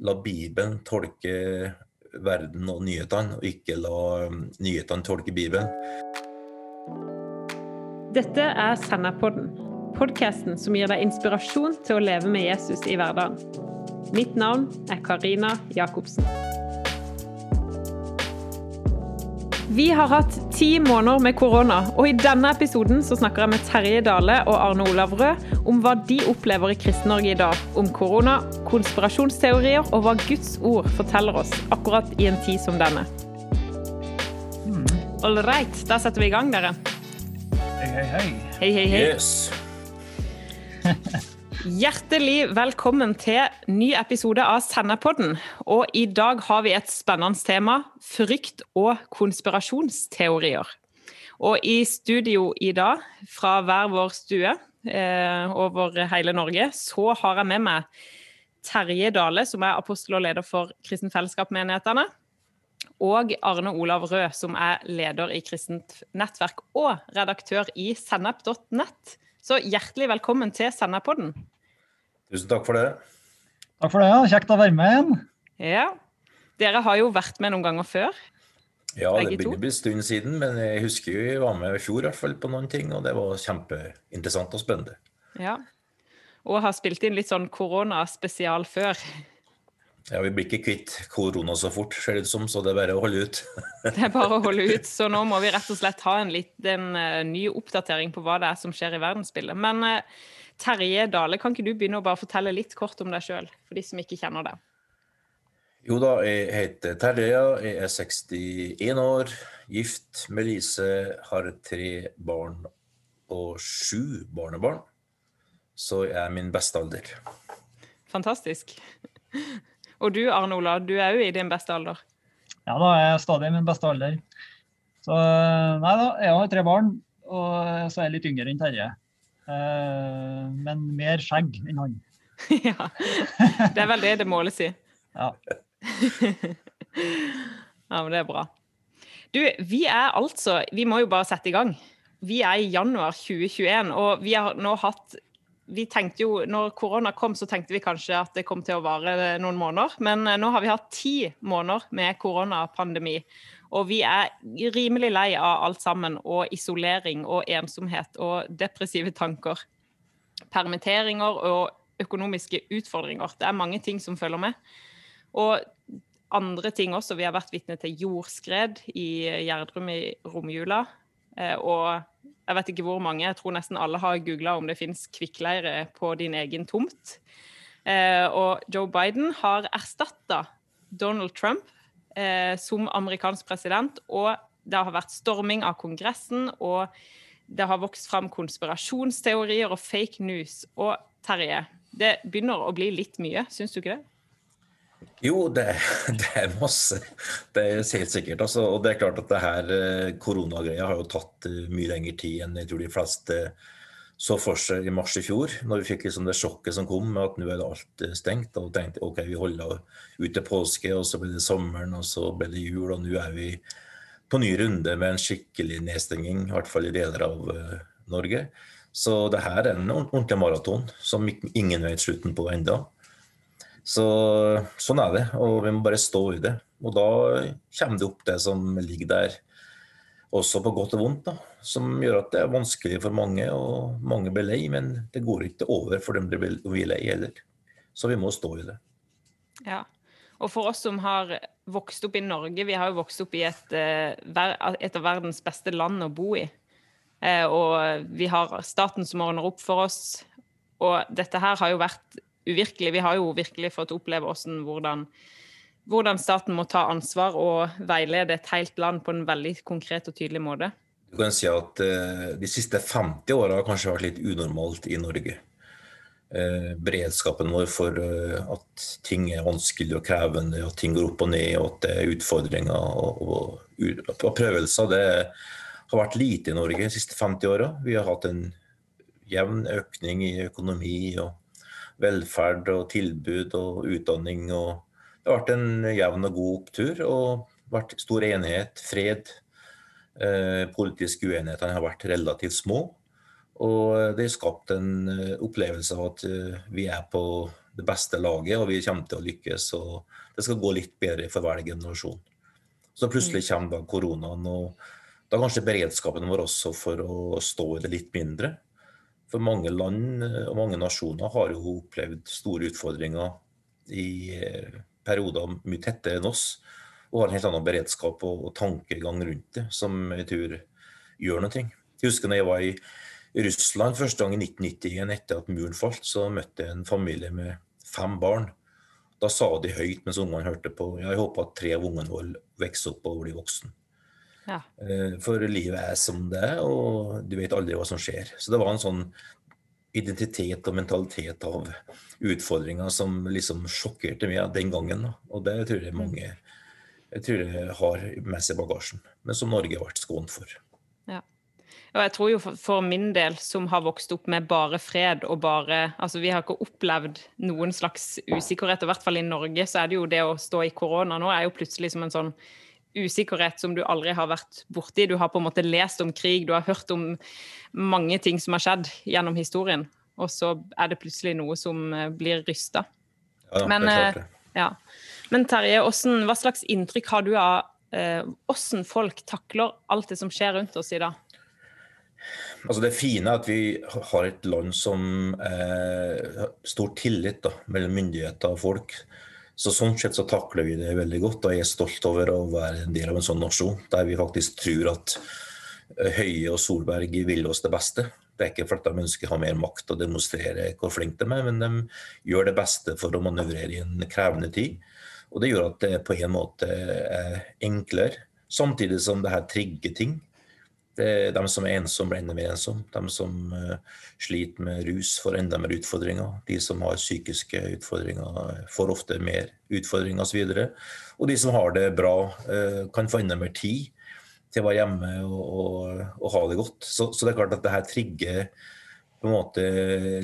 la Bibelen tolke verden og nyhetene, og ikke la um, nyhetene tolke Bibelen. Dette er Senderpodden, podkasten som gir deg inspirasjon til å leve med Jesus i hverdagen. Mitt navn er Karina Jacobsen. Vi har hatt ti måneder med korona, og i denne episoden så snakker jeg med Terje Dale og Arne Olav Rød om hva de opplever i Kristen-Norge i dag. Om korona, konspirasjonsteorier og hva Guds ord forteller oss akkurat i en tid som denne. All right, da setter vi i gang, dere. Hei, hei, hei. Hei, hei, hei. Yes. Hjertelig velkommen til ny episode av Senderpodden. Og i dag har vi et spennende tema frykt og konspirasjonsteorier. Og i studio i dag, fra hver vår stue eh, over hele Norge, så har jeg med meg Terje Dale, som er apostel og leder for Kristent Fellesskap-menighetene. Og Arne Olav Rød, som er leder i Kristent nettverk og redaktør i sennep.nett. Så hjertelig velkommen til Senderpodden. Tusen takk for det. Takk for det. ja. Kjekt å være med igjen. Ja. Dere har jo vært med noen ganger før. Ja, det begynner å bli en stund siden, men jeg husker jo jeg var med i fjor i hvert fall på noen ting, og det var kjempeinteressant og spennende. Ja. Og har spilt inn litt sånn koronaspesial før. Ja, Vi blir ikke kvitt korona så fort, ser det ut som, så det er bare å holde ut. Det er bare å holde ut. Så nå må vi rett og slett ha en liten eh, ny oppdatering på hva det er som skjer i verdensbildet. Men eh, Terje Dale, kan ikke du begynne å bare fortelle litt kort om deg sjøl, for de som ikke kjenner deg? Jo da, jeg heter Terje, jeg er 61 år, gift med Lise, har tre barn og sju barnebarn. Så jeg er min beste alder. Fantastisk. Og du Arne Ola, du er jo i din beste alder. Ja da, jeg er stadig i min beste alder. Så nei da, jeg har tre barn, og så er jeg litt yngre enn Terje. Eh, men mer skjegg enn han. ja. Det er vel det det måles i. Ja. Ja, men det er bra. Du, vi er altså Vi må jo bare sette i gang. Vi er i januar 2021, og vi har nå hatt vi tenkte jo, når korona kom, så tenkte vi kanskje at det kom til å vare noen måneder. Men eh, nå har vi hatt ti måneder med koronapandemi. Og vi er rimelig lei av alt sammen. Og isolering og ensomhet og depressive tanker. Permitteringer og økonomiske utfordringer. Det er mange ting som følger med. Og andre ting også. Vi har vært vitne til jordskred i Gjerdrum i romjula. Eh, Og jeg vet ikke hvor mange, jeg tror nesten alle har googla om det finnes kvikkleire på din egen tomt. Eh, og Joe Biden har erstatta Donald Trump eh, som amerikansk president. Og det har vært storming av Kongressen, og det har vokst fram konspirasjonsteorier og fake news. Og Terje, det begynner å bli litt mye, syns du ikke det? Jo, det, det er masse. Det er helt sikkert. Altså, og det er klart at det her eh, koronagreia har jo tatt eh, mye lengre tid enn jeg tror de fleste så for seg i mars i fjor, når vi fikk liksom det sjokket som kom med at nå er det alt eh, stengt. Og tenkte ok, vi holder ut til påske, og så ble det sommeren, og så ble det jul, og nå er vi på ny runde med en skikkelig nedstenging, i hvert fall i deler av uh, Norge. Så det her er en ordentlig maraton som ingen vet slutten på enda. Så sånn er det, og vi må bare stå i det. Og da kommer det opp det som ligger der, også på godt og vondt, da. Som gjør at det er vanskelig for mange, og mange blir lei, men det går ikke over for dem det blir lei heller. Så vi må stå i det. Ja. Og for oss som har vokst opp i Norge, vi har jo vokst opp i et, eh, et av verdens beste land å bo i. Eh, Og vi har staten som ordner opp for oss. Og dette her har jo vært uvirkelig. Vi har jo virkelig fått oppleve hvordan, hvordan, hvordan staten må ta ansvar og veilede et helt land på en veldig konkret og tydelig måte. Du kan si at eh, de siste 50 åra har kanskje vært litt unormalt i Norge. Eh, beredskapen vår for eh, at ting er vanskelig og krevende, at ting går opp og ned, og at det er utfordringer og, prøvelser, det har vært lite i Norge de siste 50 åra. Vi har hatt en jevn økning i økonomi og velferd og tilbud og utdanning. og Det har vært en jevn og god opptur og vært stor enighet, fred. Eh, politiske uenighetene har vært relativt små. Og det har skapt en eh, opplevelse av at eh, vi er på det beste laget, og vi kommer til å lykkes. og Det skal gå litt bedre for hver generasjon. Så plutselig kommer da koronaen, og da kanskje beredskapen vår også for å stå i det litt mindre. For mange land og mange nasjoner har jo opplevd store utfordringer i perioder mye tettere enn oss, og har en helt annen beredskap og, tankegang rundt det, som jeg tror gjør noe. Jeg husker når jeg var i Russland første gang i 1991 etter at muren falt, så møtte jeg en familie med fem barn. Da sa de høyt mens ungene hørte på jeg håper at tre av ungene våre vokser opp og blir voksen. Ja. Eh, for livet er som det er, og du vet aldri hva som skjer. Så det var en sånn identitet og mentalitet av utfordringer som liksom sjokkerte meg den gangen. Og det tror jeg mange jeg tror jeg har med seg bagasjen, men som Norge har vært skånt for. Ja. Og jeg tror jo for, for, min del, som har vokst opp med bare fred og bare Altså, vi har ikke opplevd noen slags usikkerhet, og i hvert fall i Norge så er det jo det å stå i korona nå er jo plutselig som en sånn usikkerhet som du aldri har vært borti. Du har på en måte lest om krig, du har hørt om mange ting som har skjedd gjennom historien, og så er det plutselig noe som eh, blir rysta. Ja, Men. Eh, ja. Men Terje, hvordan, hva slags inntrykk har du av eh, hvordan folk takler alt det som skjer rundt oss i dag? Altså Det fine er at vi har et land som eh, stor tillit da, mellom myndigheter og folk. Så Sånn sett så takler vi det veldig godt. Og jeg er stolt over å være en del av en sånn nasjon der vi faktisk tror at eh, Høie og Solberg vil oss det beste. Det er ikke fordi de ønsker å ha mer makt og demonstrere hvor flinke de er, men de gjør det beste for å manøvrere i en krevende tid. Og det gjør at det på en måte er enklere, samtidig som det her trigger ting. Det er de som er ensomme, blir enda mer ensomme. De som uh, sliter med rus, får enda mer utfordringer. De som har psykiske utfordringer, får ofte mer utfordringer osv. Og, så og de som har det bra, uh, kan få enda mer tid til å være hjemme og, og, og ha det godt. Så, så, det er klart at det her trigger på en måte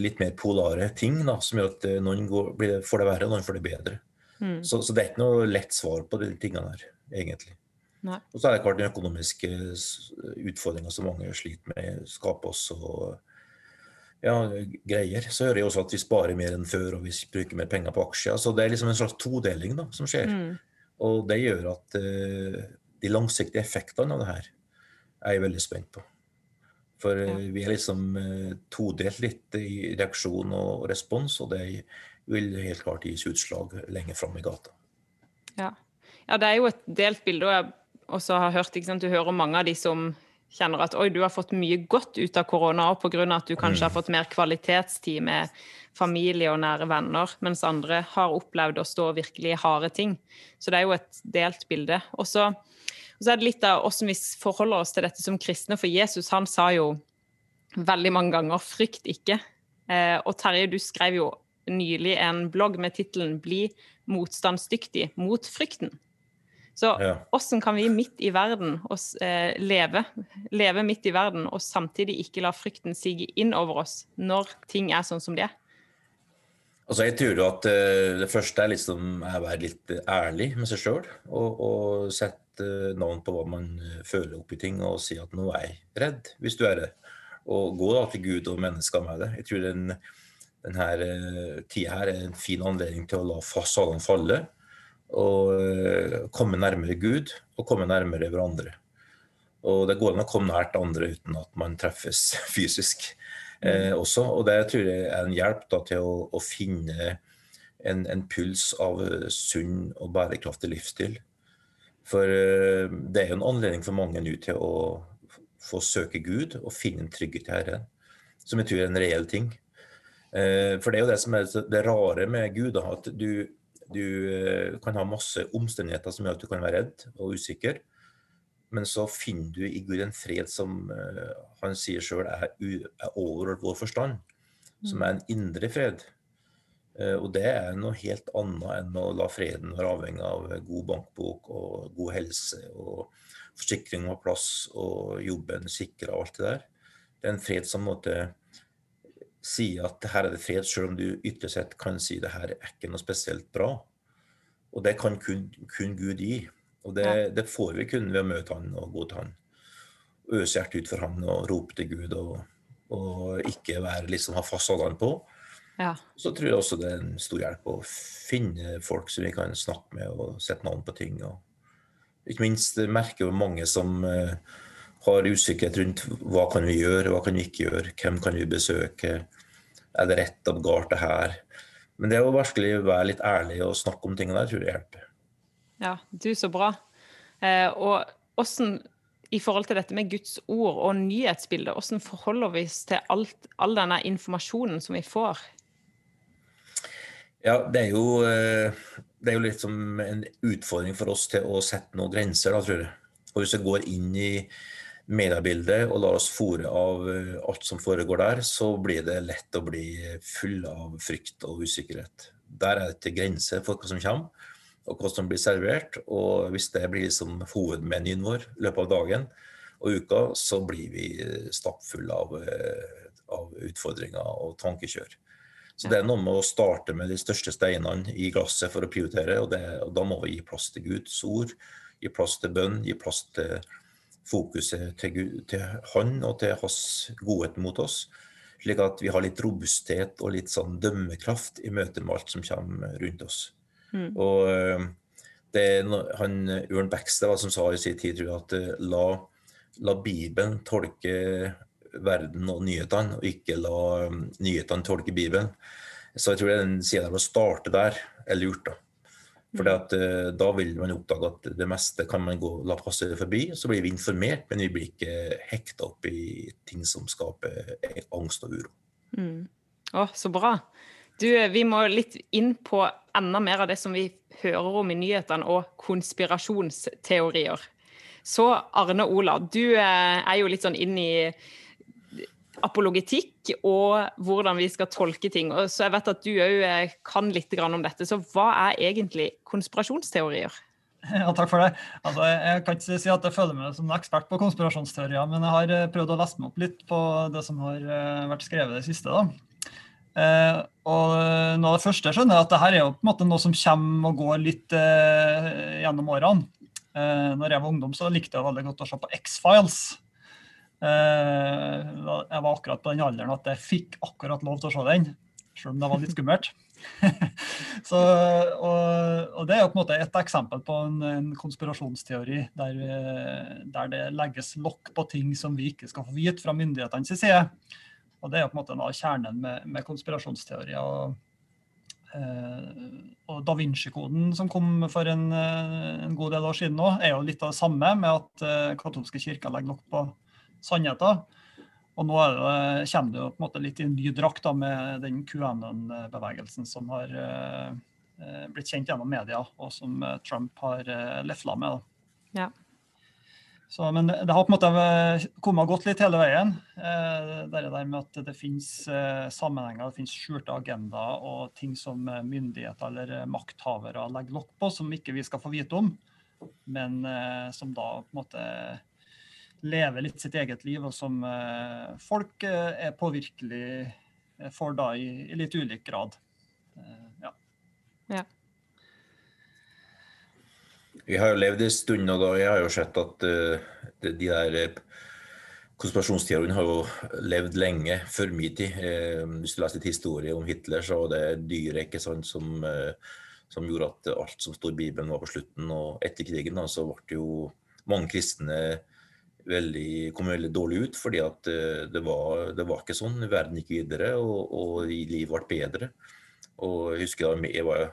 litt mer polare ting, da, som gjør at eh, noen går, blir, får det verre, og noen får det bedre. Mm. Så, så, det er ikke noe lett svar på de tingene her, egentlig. Nei. Og så er det klart den økonomiske utfordringa som mange sliter med, skaper også ja, greier. Så hører jeg også at vi sparer mer enn før, og vi bruker mer penger på aksjer. Så det er liksom en slags todeling da, som skjer. Mm. Og det gjør at uh, de langsiktige effektene av det her er jeg veldig spent på. For uh, vi er liksom uh, todelt litt i reaksjon og respons, og det vil helt klart gis utslag lenger fram i gata. Ja. ja. det er jo et delt bilde. og jeg også har hørt, ikke sant, Du hører mange av de som kjenner at oi, du har fått mye godt ut av korona pga. at du kanskje har mm. fått mer kvalitetstid med familie og nære venner, mens andre har opplevd å stå virkelig i harde ting. Så det er jo et delt bilde. Og så, er det litt av hvordan vi forholder oss til dette som kristne, for Jesus han sa jo veldig mange ganger 'frykt ikke'. Eh, og Terje, du skrev jo nylig en blogg med tittelen 'Bli motstandsdyktig mot frykten'. Så hvordan kan vi midt i verden oss, eh, leve, leve midt i verden og samtidig ikke la frykten sige inn over oss når ting er sånn som de er? Altså jeg tror at uh, Det første er liksom å være litt ærlig med seg sjøl. Og, og, sette navn på hva man føler oppi ting, og si at 'nå er jeg redd', hvis du er det. Og gå da til Gud og mennesker med det. Jeg tror den, denne uh, tida her er en fin anledning til å la fasadene falle og eh, komme nærmere Gud og komme nærmere hverandre. Og det går an å komme nært andre uten at man treffes fysisk eh, mm. også. Og det tror jeg er en hjelp da, til å, å finne en, en, puls av sunn og bærekraftig livsstil. For eh, det er jo en anledning for mange nå til å få søke Gud og finne en trygghet i Herren, som jeg tror er en reell ting. Eh, for det er jo det som er det rare med Gud, da, at du du eh, kan ha masse omstendigheter som gjør at du kan være redd og usikker. Men så finner du i Gud en fred som uh, han sier sjøl er, er, over vår forstand. Som er en indre fred. Uh, og det er noe helt annet enn å la freden være avhengig av god bankbok og god helse og forsikring på plass og jobben sikra og alt det der. Det er en fred som måtte si at her er det fred, selv om du ytre sett kan si det her er ikke noe spesielt bra. Og det kan kun, kun Gud gi. Og det, ja. det, får vi kun ved å møte han og til han. Øse hjertet ut for han og rope til Gud og, og ikke være liksom ha fasadene på. Ja. Så tror jeg også det er en stor hjelp å finne folk som vi kan snakke med og sette navn på ting. Og ikke minst merker vi mange som eh, har usikkerhet rundt hva kan vi gjøre, hva kan vi ikke gjøre, hvem kan vi besøke, er det rett og galt det her. Men det å virkelig være litt ærlig og snakke om tingene der, tror jeg hjelper. Ja, du, så bra. Eh, og hvordan, i forhold til dette med Guds ord og nyhetsbildet, hvordan forholder vi oss til alt, all denne informasjonen som vi får? Ja, det er, jo, eh, det er jo litt som en utfordring for oss til å sette noen grenser, da, tror jeg. Og hvis jeg går inn i mediebildet og lar oss fòre av eh, alt som foregår der, så blir det lett å bli full av frykt og usikkerhet. Der er det til grenser for hva som kommer, og hva som blir servert. Og hvis det blir liksom hovedmenyen vår i løpet av dagen og uka, så blir vi stappfulle av, eh, av utfordringer og tankekjør. Så det er noe med å starte med de største steinene i glasset for å prioritere, og, det, og da må vi gi plass til Guds ord, gi plass til bønn, gi plass til fokuset til, Gud, til Han og til hans godhet mot oss. Slik at vi har litt robusthet og litt sånn dømmekraft i møte med alt som kommer rundt oss. Mm. Og eh, det han, Ørn Baxter som sa i sin tid tror jeg, at eh, la, la Bibelen tolke verden og nyhetene, og ikke la um, nyhetene tolke Bibelen. Så jeg tror det er en side av å starte der er lurt. da. For uh, da vil man oppdage at det meste kan man gå, la passe forbi. Så blir vi informert, men vi blir ikke hekta opp i ting som skaper angst og uro. Mm. Å, så bra. Du, vi må litt inn på enda mer av det som vi hører om i nyhetene, og konspirasjonsteorier. Så Arne Ola, du er jo litt sånn inn i apologetikk og hvordan vi skal tolke ting. Så jeg vet at du òg kan litt om dette. Så hva er egentlig konspirasjonsteorier? Ja, Takk for det. Altså, jeg kan ikke si at jeg føler meg som en ekspert på konspirasjonsteorier, men jeg har eh, prøvd å lese meg opp litt på det som har eh, vært skrevet det siste. da. Eh, og noe av det første jeg skjønner, er at dette er jo på en måte noe som kommer og går litt eh, gjennom årene. Eh, når jeg var ungdom, så likte jeg veldig godt å se på X-Files. Eh, jeg var akkurat på den alderen at jeg fikk akkurat lov til å se den, selv om det var litt skummelt. Så, og, og, Det er jo på en måte et eksempel på en, en konspirasjonsteori der, der, det legges lokk på ting som vi ikke skal få vite fra myndighetenes side. Og Det er jo på en måte noe av kjernen med, med konspirasjonsteorier. Og, eh, og Da Vinci-koden som kom for en, en, god del år siden nå, er jo litt av det samme, med at eh, katolske kirker legger lokk på sannheter. Og nå det, kommer det jo på en måte litt i en ny drakt da, med den QAnon-bevegelsen som har eh, blitt kjent gjennom media, og som uh, Trump har eh, lefla med. Da. Ja. Så, men det, det, har på en måte kommet godt litt hele veien. Eh, det der med at det finnes eh, sammenhenger, det finnes skjulte agendaer og ting som myndigheter eller makthavere legger lokk på, som ikke vi skal få vite om, men eh, som da på en måte lever litt sitt eget liv, og som eh, folk eh, er påvirkelig eh, for da i, i litt ulik grad. Ja. ja. Vi har jo levd en stund, og da jeg har jo sett at uh, de, de der Konspirasjonsteorien har jo levd lenge før min tid. Eh, hvis du leser litt historie om Hitler, så var det dyret ikke sant, som, eh, som, gjorde at alt som står i Bibelen, var på slutten. Og etter krigen da, så ble jo mange kristne veldig, kom veldig dårlig ut, fordi at eh, det var, det var ikke sånn. Verden gikk videre, og, og livet ble bedre. Og jeg husker da jeg var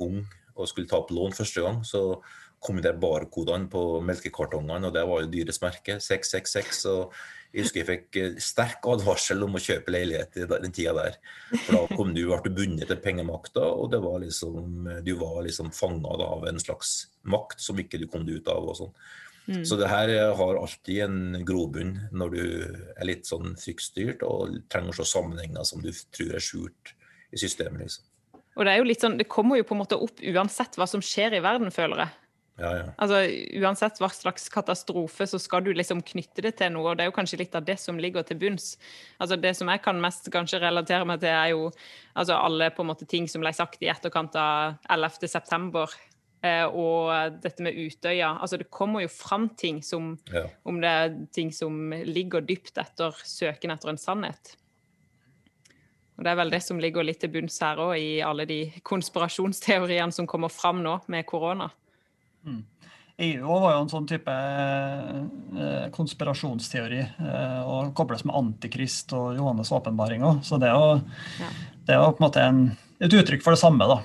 ung og skulle ta opp lån første gang, så kom der barkodene på melkekartongene, og det var jo dyrets merke, 666. og jeg husker jeg fikk eh, sterk advarsel om å kjøpe leilighet i den tida der. For da kom du, ble du bundet til pengemakta, og det var liksom, du var liksom fanga av en slags makt som ikke du kom ut av. og sånn. Mm. Så det her har alltid en grobunn når du er litt sånn fryktstyrt og trenger å se sammenhenger som du tror er skjult i systemet. liksom. Og Det er jo litt sånn, det kommer jo på en måte opp uansett hva som skjer i verden, føler jeg. Ja, ja. Altså, Uansett hva slags katastrofe, så skal du liksom knytte det til noe. og Det er jo kanskje litt av det som ligger til bunns. Altså Det som jeg kan mest kanskje relatere meg til, er jo altså alle på en måte ting som ble sagt i etterkant av 11.9. Eh, og dette med Utøya. Altså det kommer jo fram ting som ja. Om det er ting som ligger dypt etter søken etter en sannhet. Og Det er vel det som ligger litt til bunns her òg, i alle de konspirasjonsteoriene som kommer fram nå med korona. Mm. EU var jo en sånn type eh, konspirasjonsteori, eh, og kobles med Antikrist og Johannes' åpenbaring òg. Så det er jo, ja. det er jo på en måte en, et uttrykk for det samme, da.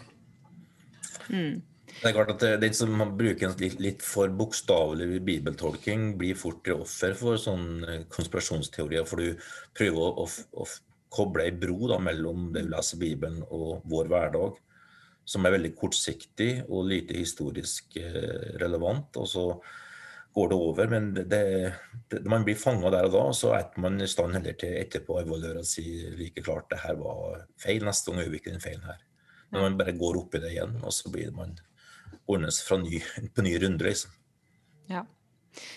Mm. Det er klart at Den som bruker en litt, litt for bokstavelig bibeltolking, blir fort offer for sånne konspirasjonsteorier. For du prøver å, å, å koble ei bro da, mellom det du leser Bibelen og vår hverdag som er veldig kortsiktig og lite historisk eh, relevant. og så går det over, men det, det, man blir fanga der og da, så er man i stand heller til etterpå å evaluere og si like klart det her var feil, neste gang gjør vi ikke den feilen her. Men man bare går opp i det igjen, og så blir man ordnes ny, på ny runde, liksom. Ja.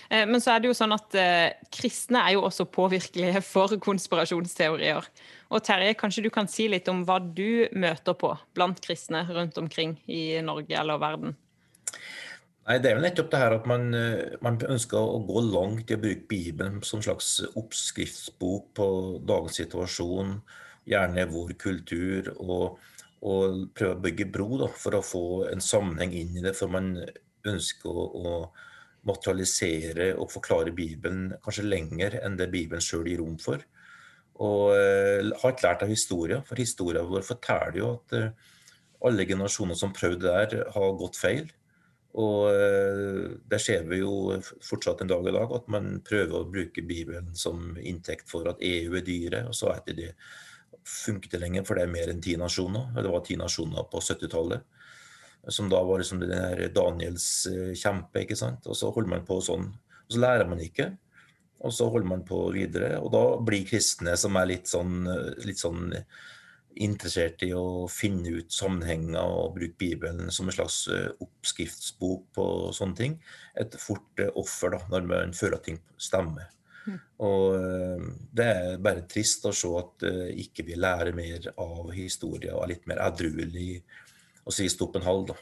Eh, men så er det jo sånn at eh, kristne er jo også påvirkelige for konspirasjonsteorier. Og Terje, kanskje du kan si litt om hva du møter på blant kristne rundt omkring i Norge eller verden? Nei, Det er jo nettopp det her at man, eh, man, ønsker å gå langt i å bruke Bibelen som slags oppskriftsbok på dagens situasjon, gjerne vår kultur, og, og prøve å bygge bro da, for å få en sammenheng inn i det. For man ønsker å, å materialisere og forklare Bibelen kanskje lenger enn det Bibelen sjøl gir rom for. Og uh, har ikke lært av historien, for historien vår forteller jo at uh, alle generasjoner som prøvde der, har gått feil. Og uh, det ser vi jo fortsatt en dag i dag, at man prøver å bruke Bibelen som inntekt for at EU er dyre, og så er det det funker det lenger, for det er mer enn ti nasjoner. Det var ti nasjoner på 70-tallet. Som da var liksom den der Daniels kjempe, ikke sant. Og så holder man på sånn. Og så lærer man ikke. Og så holder man på videre. Og da blir kristne som er litt sånn, litt sånn interessert i å finne ut sammenhenger og bruke Bibelen som en slags eh, oppskriftsbok på sånne ting, et fort eh, offer da, når man føler at ting stemmer. Og eh, det er bare trist å se at ikke vi lærer mer av historien og er litt mer edruelig og sier stopp en halv. da.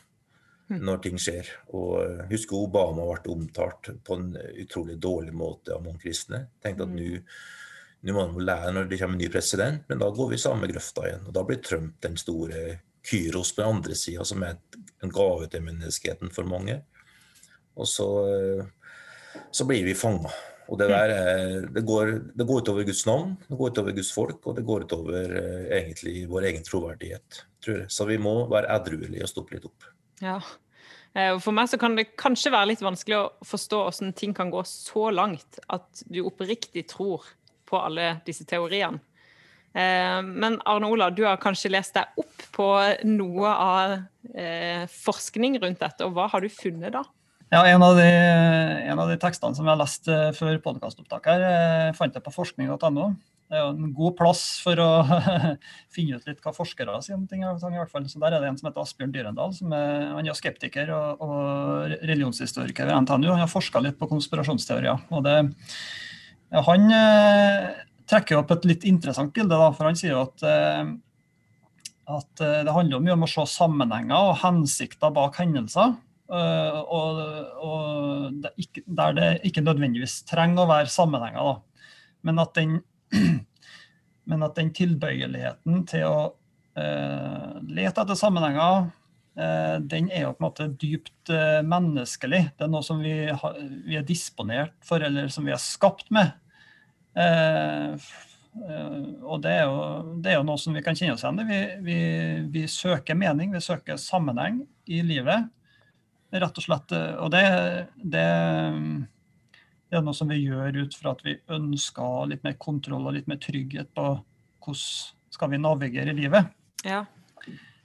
Mm. når ting skjer. Og eh, husker Obama ble omtalt på en utrolig dårlig måte av mange kristne. Tenkte at nå nå må man lære når det kommer en ny president, men da går vi samme grøfta igjen. Og da blir Trump den store Kyros på den andre sida, som er en gave til menneskeheten for mange. Og så, eh, så blir vi fanga. Og det, der, det, går, det går utover Guds navn, det går utover Guds folk, og det går utover eh, egentlig vår egen troverdighet. tror jeg. Så vi må være edruelige og stoppe litt opp. Ja. Eh, for meg så kan det kanskje være litt vanskelig å forstå hvordan ting kan gå så langt at du oppriktig tror på alle disse teoriene. Eh, men Arne Ola, du har kanskje lest deg opp på noe av eh, forskning rundt dette, og hva har du funnet da? Ja, en av, de, en av de tekstene som jeg har lest før podkastopptak her, fant jeg på forskning.no. Det er jo en god plass for å finne ut litt hva forskere sier om ting. i hvert fall. Så Der er det en som heter Asbjørn Dyrendal. som er, Han er skeptiker og, og religionshistoriker ved NTNU. Han har forska litt på konspirasjonsteorier. og det, ja, Han eh, trekker opp et litt interessant bilde, da, for han sier jo at, eh, at eh, det handler mye om å se sammenhenger og hensikter bak hendelser. Uh, og, og det ikke, der det ikke nødvendigvis trenger å være sammenhenger. Men at den Men at den tilbøyeligheten til å uh, lete etter sammenhenger, uh, den er jo på en måte dypt uh, menneskelig. Det er noe som vi, har, vi, er disponert for, eller som vi er skapt med. Eh, eh, og det er, jo, det er, jo, noe som vi kan kjenne oss igjen i. Vi, vi, vi, søker mening, vi søker sammenheng i livet. Rett og slett. Eh, og det, det det er noe som vi gjør ut fra at vi ønsker litt mer kontroll og litt mer trygghet på hvordan skal vi navigere i livet. Ja.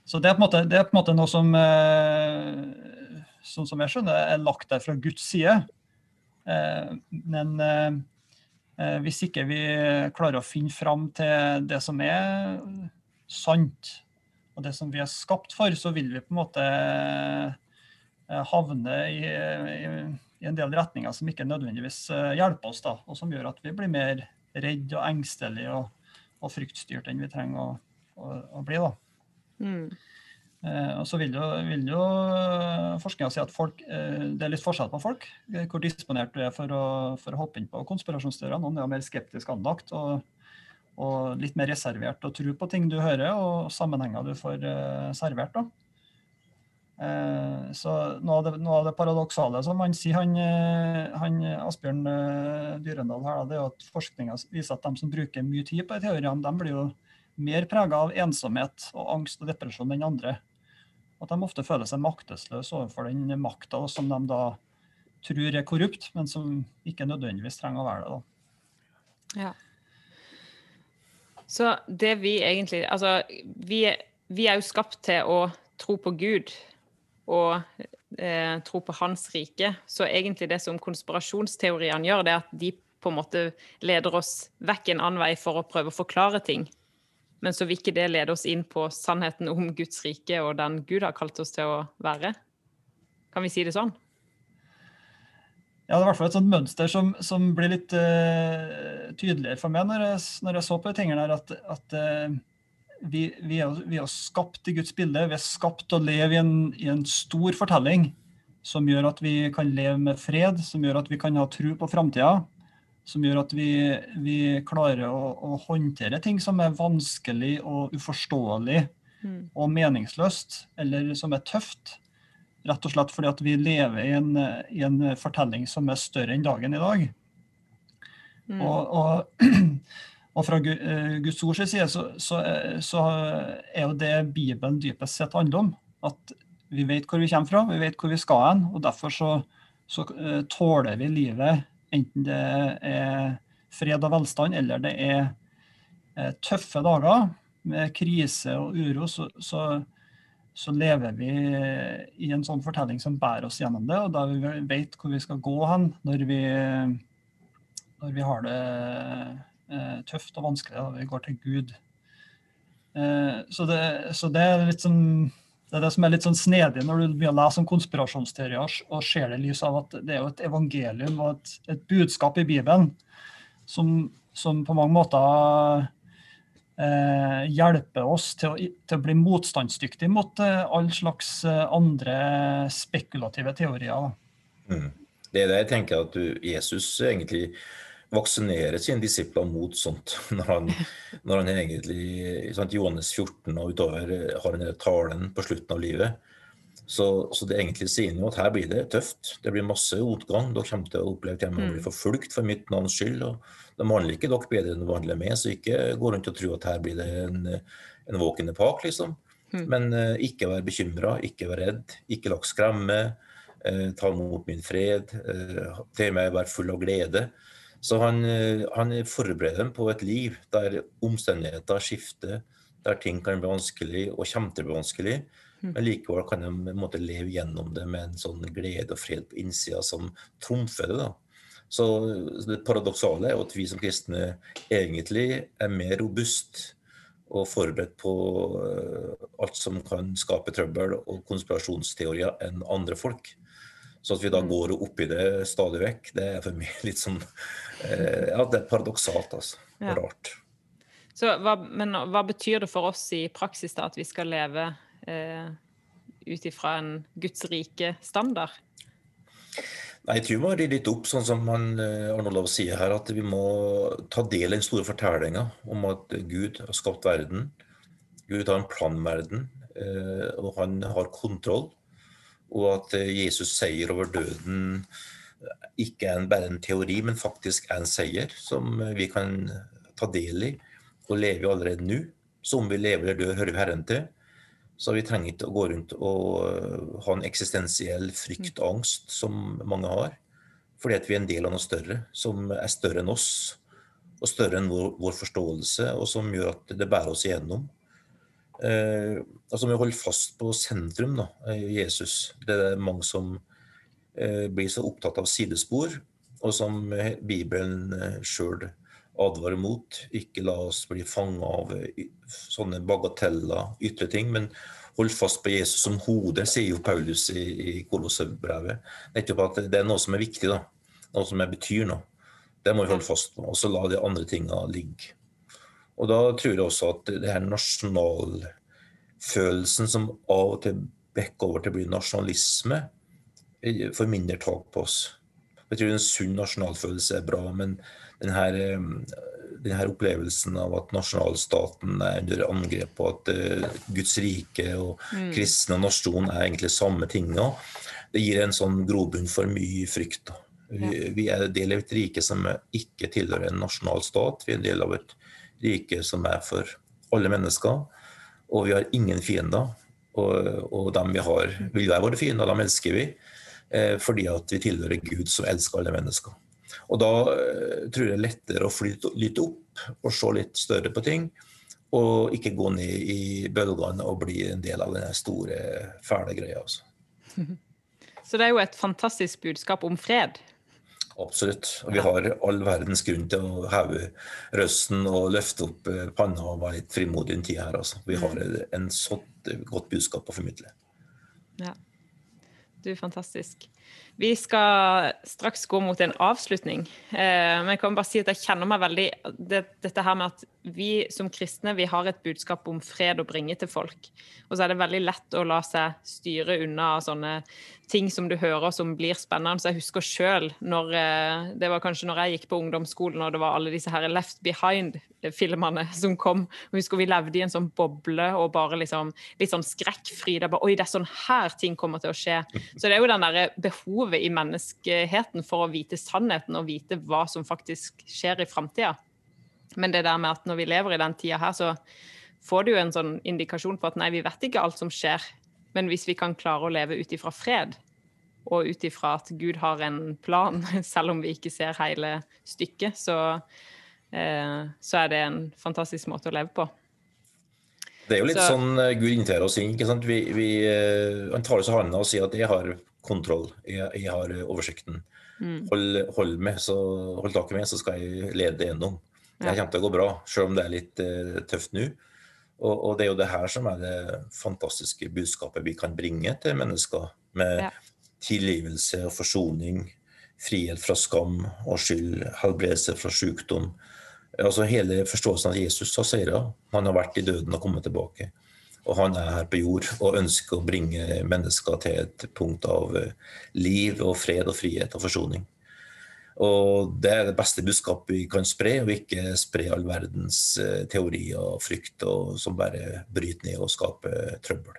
Så det er på en måte, på en måte noe som, eh, sånn som jeg skjønner, er lagt der fra Guds side. Eh, men hvis ikke vi klarer å finne fram til det som er sant, og det som vi er skapt for, så vil vi på en måte havne i, i i en del retninger som ikke nødvendigvis eh, hjelper oss, da, og som gjør at vi blir mer redd og engstelig og, og fryktstyrt enn vi trenger å, å, å bli. da. Mm. Eh, og så vil jo, vil jo eh, forskninga si at folk, eh, det er litt forskjell på folk. Eh, hvor disponert du er for å, for å hoppe inn på konspirasjonsteorier. Noen er mer skeptisk anlagt. Og, og litt mer reservert og tro på ting du hører, og sammenhenger du får eh, servert. da. Uh, så noe av, det, noe av, det, paradoksale som han sier, han, han Asbjørn uh, Dyrendal her, det er at forskninga viser at de som bruker mye tid på teoriene, de blir jo mer prega av ensomhet og angst og depresjon enn andre. At de ofte føler seg maktesløse overfor den makta som de da tror er korrupt, men som ikke nødvendigvis trenger å være det. da. Ja. Så det vi egentlig Altså, vi, vi er jo skapt til å tro på Gud og eh, tro på Hans rike. Så egentlig det som konspirasjonsteoriene gjør, det er at de på en måte leder oss vekk en annen vei for å prøve å forklare ting. Men så vil ikke det lede oss inn på sannheten om Guds rike og den Gud har kalt oss til å være. Kan vi si det sånn? Ja, det er i hvert fall et sånt mønster som, som blir litt uh, tydeligere for meg når jeg, når jeg så på de tingene her, at, at uh, vi, vi, er, vi, er, skapt i Guds bilde. Vi er skapt til å leve i en, i en, stor fortelling som gjør at vi kan leve med fred, som gjør at vi kan ha tro på framtida. Som gjør at vi, vi klarer å, å, håndtere ting som er vanskelig og uforståelig mm. og meningsløst, eller som er tøft. Rett og slett fordi at vi lever i en, i en fortelling som er større enn dagen i dag. Mm. Og, og, og, fra eh, Guds ords side så, så, så, er jo det Bibelen dypest sett handler om. At vi vet hvor vi kommer fra, vi vet hvor vi skal hen. Og derfor så, så uh, tåler vi livet, enten det er fred og velstand eller det er tøffe dager med krise og uro. så, så lever vi i en sånn fortelling som bærer oss gjennom det, og da vi vet hvor vi skal gå hen når vi, når vi har det eh, tøft og vanskelig, da vi går til Gud. Eh, så, det, så det, er litt sånn det er det som er litt sånn snedig når du begynner å lese om konspirasjonsteorier og ser det i lys av at det er jo et evangelium og et, et budskap i Bibelen som, som på mange måter eh, hjelper oss til å, til å, bli motstandsdyktige mot eh, all slags eh, andre spekulative teorier. Mm. Det er det jeg tenker at du, Jesus egentlig vaksinerer sine disipler mot sånt. Når han, når han egentlig sant, Johannes 14 og utover eh, har den talen på slutten av livet. Så, så, det egentlig sier jo at her blir det tøft. Det blir masse motgang. Dere kommer til å oppleve at dere blir forfulgt for mitt navns skyld. og de handler ikke dere bedre enn de vanlige med, så ikke gå rundt og tro at her blir det en, en våkende pak, liksom. Mm. Men uh, ikke vær bekymra, ikke vær redd, ikke la skremme. Uh, ta imot min fred. Uh, til meg være full av glede. Så han, han, forbereder dem på et liv der omstendigheter skifter, der ting kan bli vanskelig og kommer til å bli vanskelig. Mm. Men likevel kan de måte, leve gjennom det med en sånn glede og fred på innsida som trumfer det. da. Så det paradoksale er jo at vi som kristne egentlig er mer robust og forberedt på eh, alt som kan skape trøbbel og konspirasjonsteorier enn andre folk. Så at vi da mm. går opp i det stadig vekk, det er for meg litt sånn eh, Ja, det er paradoksalt, altså. Ja. Rart. Så hva, men hva betyr det for oss i praksis da at vi skal leve eh, ut ifra en Guds rike standard? Nei, Jeg tror må rydde litt opp, sånn som han, eh, Arnold sier her, at vi må ta del i den store fortellinga om at Gud har skapt verden. Gud har en plan med verden, eh, og han har kontroll. Og at eh, Jesus' seier over døden ikke er bare en teori, men faktisk er en seier som vi kan ta del i og leve i allerede nå. Så om vi lever eller dør, hører vi Herren til. Så vi trenger ikke å gå rundt og ha en eksistensiell frykt og angst som mange har. Fordi at vi er en del av noe større, som er større enn oss. Og større enn vår, vår forståelse, og som gjør at det bærer oss igjennom. Eh, altså Vi holder fast på sentrum, da, Jesus. Det er mange som eh, blir så opptatt av sidespor, og som Bibelen eh, sjøl advarer mot. Ikke la oss bli fanga av eh, sånne bagateller, ytre ting. Men hold fast på Jesus som hode, sier jo Paulus i, i Kolossebrevet. Nettopp at det er noe som er viktig, da. Noe som betyr noe. Det må vi holde fast på. Og så la de andre tinga ligge. Og da tror jeg også at det her nasjonalfølelsen som av og til bekker over til å bli nasjonalisme, eh, får mindre tak på oss. Jeg tror en sunn nasjonalfølelse er bra, men den her denne opplevelsen av at nasjonalstaten er under angrep, og at uh, Guds rike og mm. kristne og nasjon er egentlig samme ting det gir en sånn grobunn for mye frykt. Vi, vi, er del av et rike som ikke tilhører en nasjonal stat. Vi er en del av et rike som er for alle mennesker. Og vi har ingen fiender. Og, og dem vi har, vil være våre fiender, dem elsker vi. Eh, fordi at vi tilhører Gud som elsker alle mennesker. Og da eh, tror jeg det er lettere å flyte litt opp og se litt større på ting. Og ikke gå ned i bølgene og bli en del av den store, fæle greia. Altså. Så det er jo et fantastisk budskap om fred. Absolutt. Og vi har all verdens grunn til å heve røsten og løfte opp eh, panna og være litt frimodig i en tid her. Altså. Vi har mm. en sånt godt budskap å formidle. Ja. Du er fantastisk. Vi skal straks gå mot en avslutning. Eh, men jeg kan bare si at jeg kjenner meg veldig det, Dette her med at vi som kristne vi har et budskap om fred å bringe til folk. Og så er det veldig lett å la seg styre unna sånne ting som du hører som blir spennende. Så jeg husker sjøl når eh, Det var kanskje når jeg gikk på ungdomsskolen og det var alle disse her Left Behind-filmene som kom. Jeg husker vi levde i en sånn boble og bare liksom litt sånn skrekkfri. Det er bare Oi, det er sånn her ting kommer til å skje. Så det er jo den derre behovet i menneskeheten for å vite sannheten og vite hva som faktisk skjer i framtida. Men det der med at når vi lever i den tida her, så får du jo en sånn indikasjon på at nei, vi vet ikke alt som skjer. Men hvis vi kan klare å leve ut ifra fred, og ut ifra at Gud har en plan, selv om vi ikke ser hele stykket, så, eh, så er det en fantastisk måte å leve på. Det er jo litt så, sånn eh, Gud inviterer oss inn. ikke sant? Vi, vi, han tar oss i hånda og sier at 'jeg har kontroll, jeg, jeg har oversikten'. Mm. Hold, hold, med, så, hold tak i meg, så skal jeg lede gjennom. Det kommer til å gå bra, selv om det er litt uh, tøft nå. Og, og, det er jo det her som er det fantastiske budskapet vi kan bringe til mennesker. Med ja. tilgivelse og forsoning, frihet fra skam og skyld, helbredelse fra sykdom. Altså Hele forståelsen av Jesus har seira. Han har vært i døden og kommet tilbake. Og han er her på jord og ønsker å bringe mennesker til et punkt av eh, liv og fred og frihet og forsoning. Og det er det beste budskapet vi kan spre, og ikke spre all verdens teori teorier og frykt og, som bare bryter ned og skaper trøbbel.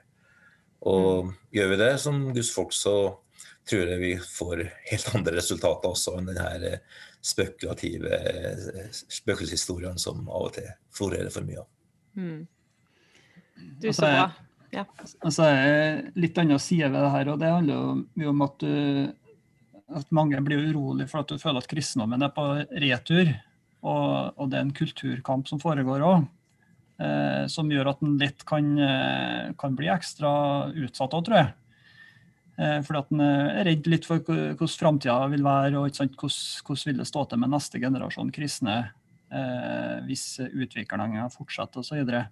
Og mm. gjør vi det som gudsfolk, så tror jeg vi får helt andre resultater også enn denne eh, spekulative eh, spøkelseshistorien som av og til florerer for mye av. Mm. Du, så bra. Ja. Altså, litt annen side ved det her, og det handler jo om at du at mange blir urolig for at du føler at kristendommen er på retur. Og, og det er en kulturkamp som foregår òg, eh, som gjør at en litt kan, eh, kan bli ekstra utsatt òg, tror jeg. Eh, fordi at en er redd litt for hvordan framtida vil være, og hvordan, vil det stå til med neste generasjon kristne eh, hvis utviklingen fortsetter osv. Uh,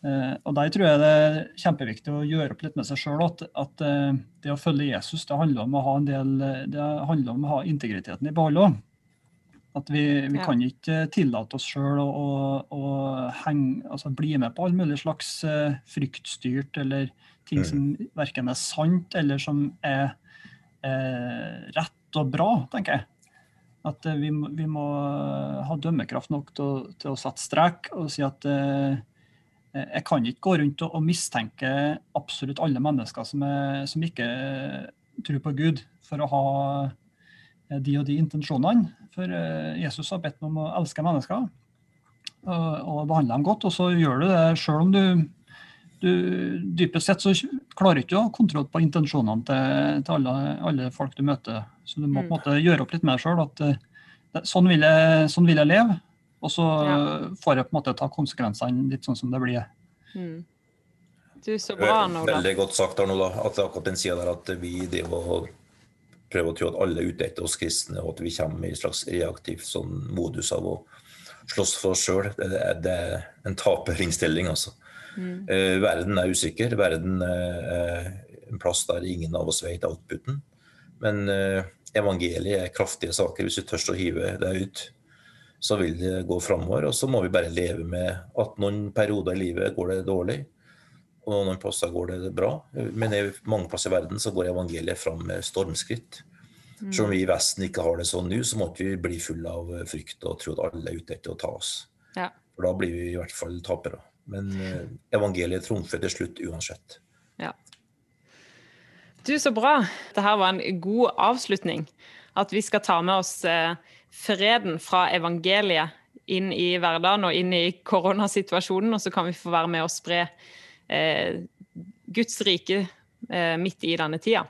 og Der tror jeg det er kjempeviktig å gjøre opp litt med seg sjøl at, at uh, det å følge Jesus det handler om å ha en del, det handler om å ha integriteten i behold òg. At vi, vi ja. kan ikke tillate oss sjøl å, å, å henge, altså bli med på all mulig slags uh, fryktstyrt eller ting mm. som verken er sant eller som er rett og bra, tenker jeg. At vi, vi, må ha dømmekraft nok til, til, å sette strek og si at Eh, jeg kan ikke gå rundt og, mistenke absolutt alle mennesker som, er, som, ikke tror på Gud, for å ha eh, de og de intensjonene. For eh, Jesus har bedt meg om å elske mennesker og, og behandle dem godt. Og så gjør du det sjøl om du, du, Dypest sett så klarer du ikke å ha kontroll på intensjonene til, til alle, alle, folk du møter. Så du må på en mm. måte gjøre opp litt med deg sjøl at sånn vil, jeg, sånn vil jeg leve. Og så ja. får jeg på en måte ta konsekvensene litt sånn som det blir. Mm. Du, så bra, Arnold. Veldig godt sagt, Arnold. At akkurat den sida der at vi prøver å tro at alle er ute etter oss kristne, og at vi kommer i en slags reaktiv sånn modus av å slåss for oss sjøl. Det, det, er en taperinnstilling, altså. Mm. Eh, verden er usikker. Verden er en plass der ingen av oss vet outputen. Men eh, evangeliet er kraftige saker hvis vi tør å hive det ut så vil det gå framover. Og så må vi bare leve med at noen perioder i livet går det dårlig, og noen plasser går det bra. Men i mange plasser i verden så går evangeliet fram med stormskritt. Selv om vi i Vesten ikke har det sånn nå, så måtte vi bli fulle av frykt og tro at alle er ute etter å ta oss. Ja. For da blir vi i hvert fall tapere. Men eh, evangeliet trumfer til slutt uansett. Ja. Du, så bra. Dette var en god avslutning. At vi skal ta med oss eh, freden fra evangeliet inn i hverdagen og inn i koronasituasjonen, og så kan vi få være med og spre eh, Guds rike eh, midt i denne tida.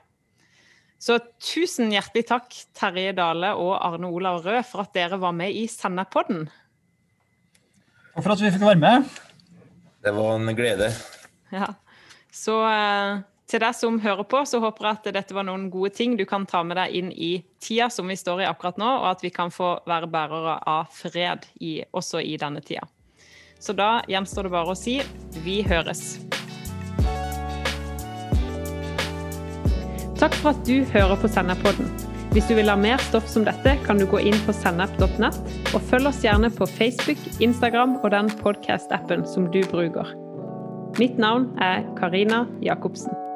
Så tusen hjertelig takk, Terje Dale og Arne Olav Rød, for at dere var med i Sennepodden. Og for at vi fikk være med. Det var en glede. Ja. Så eh, til deg som hører på, så håper jeg at dette var noen gode ting du kan ta med deg inn i tida som vi står i akkurat nå, og at vi kan få være bærere av fred i, også i denne tida. Så da gjenstår det bare å si vi høres. Takk for at du hører på Sennepodden. Hvis du vil ha mer stoff som dette, kan du gå inn på sennep.nett, og følg oss gjerne på Facebook, Instagram og den podkast-appen som du bruker. Mitt navn er Karina Jacobsen.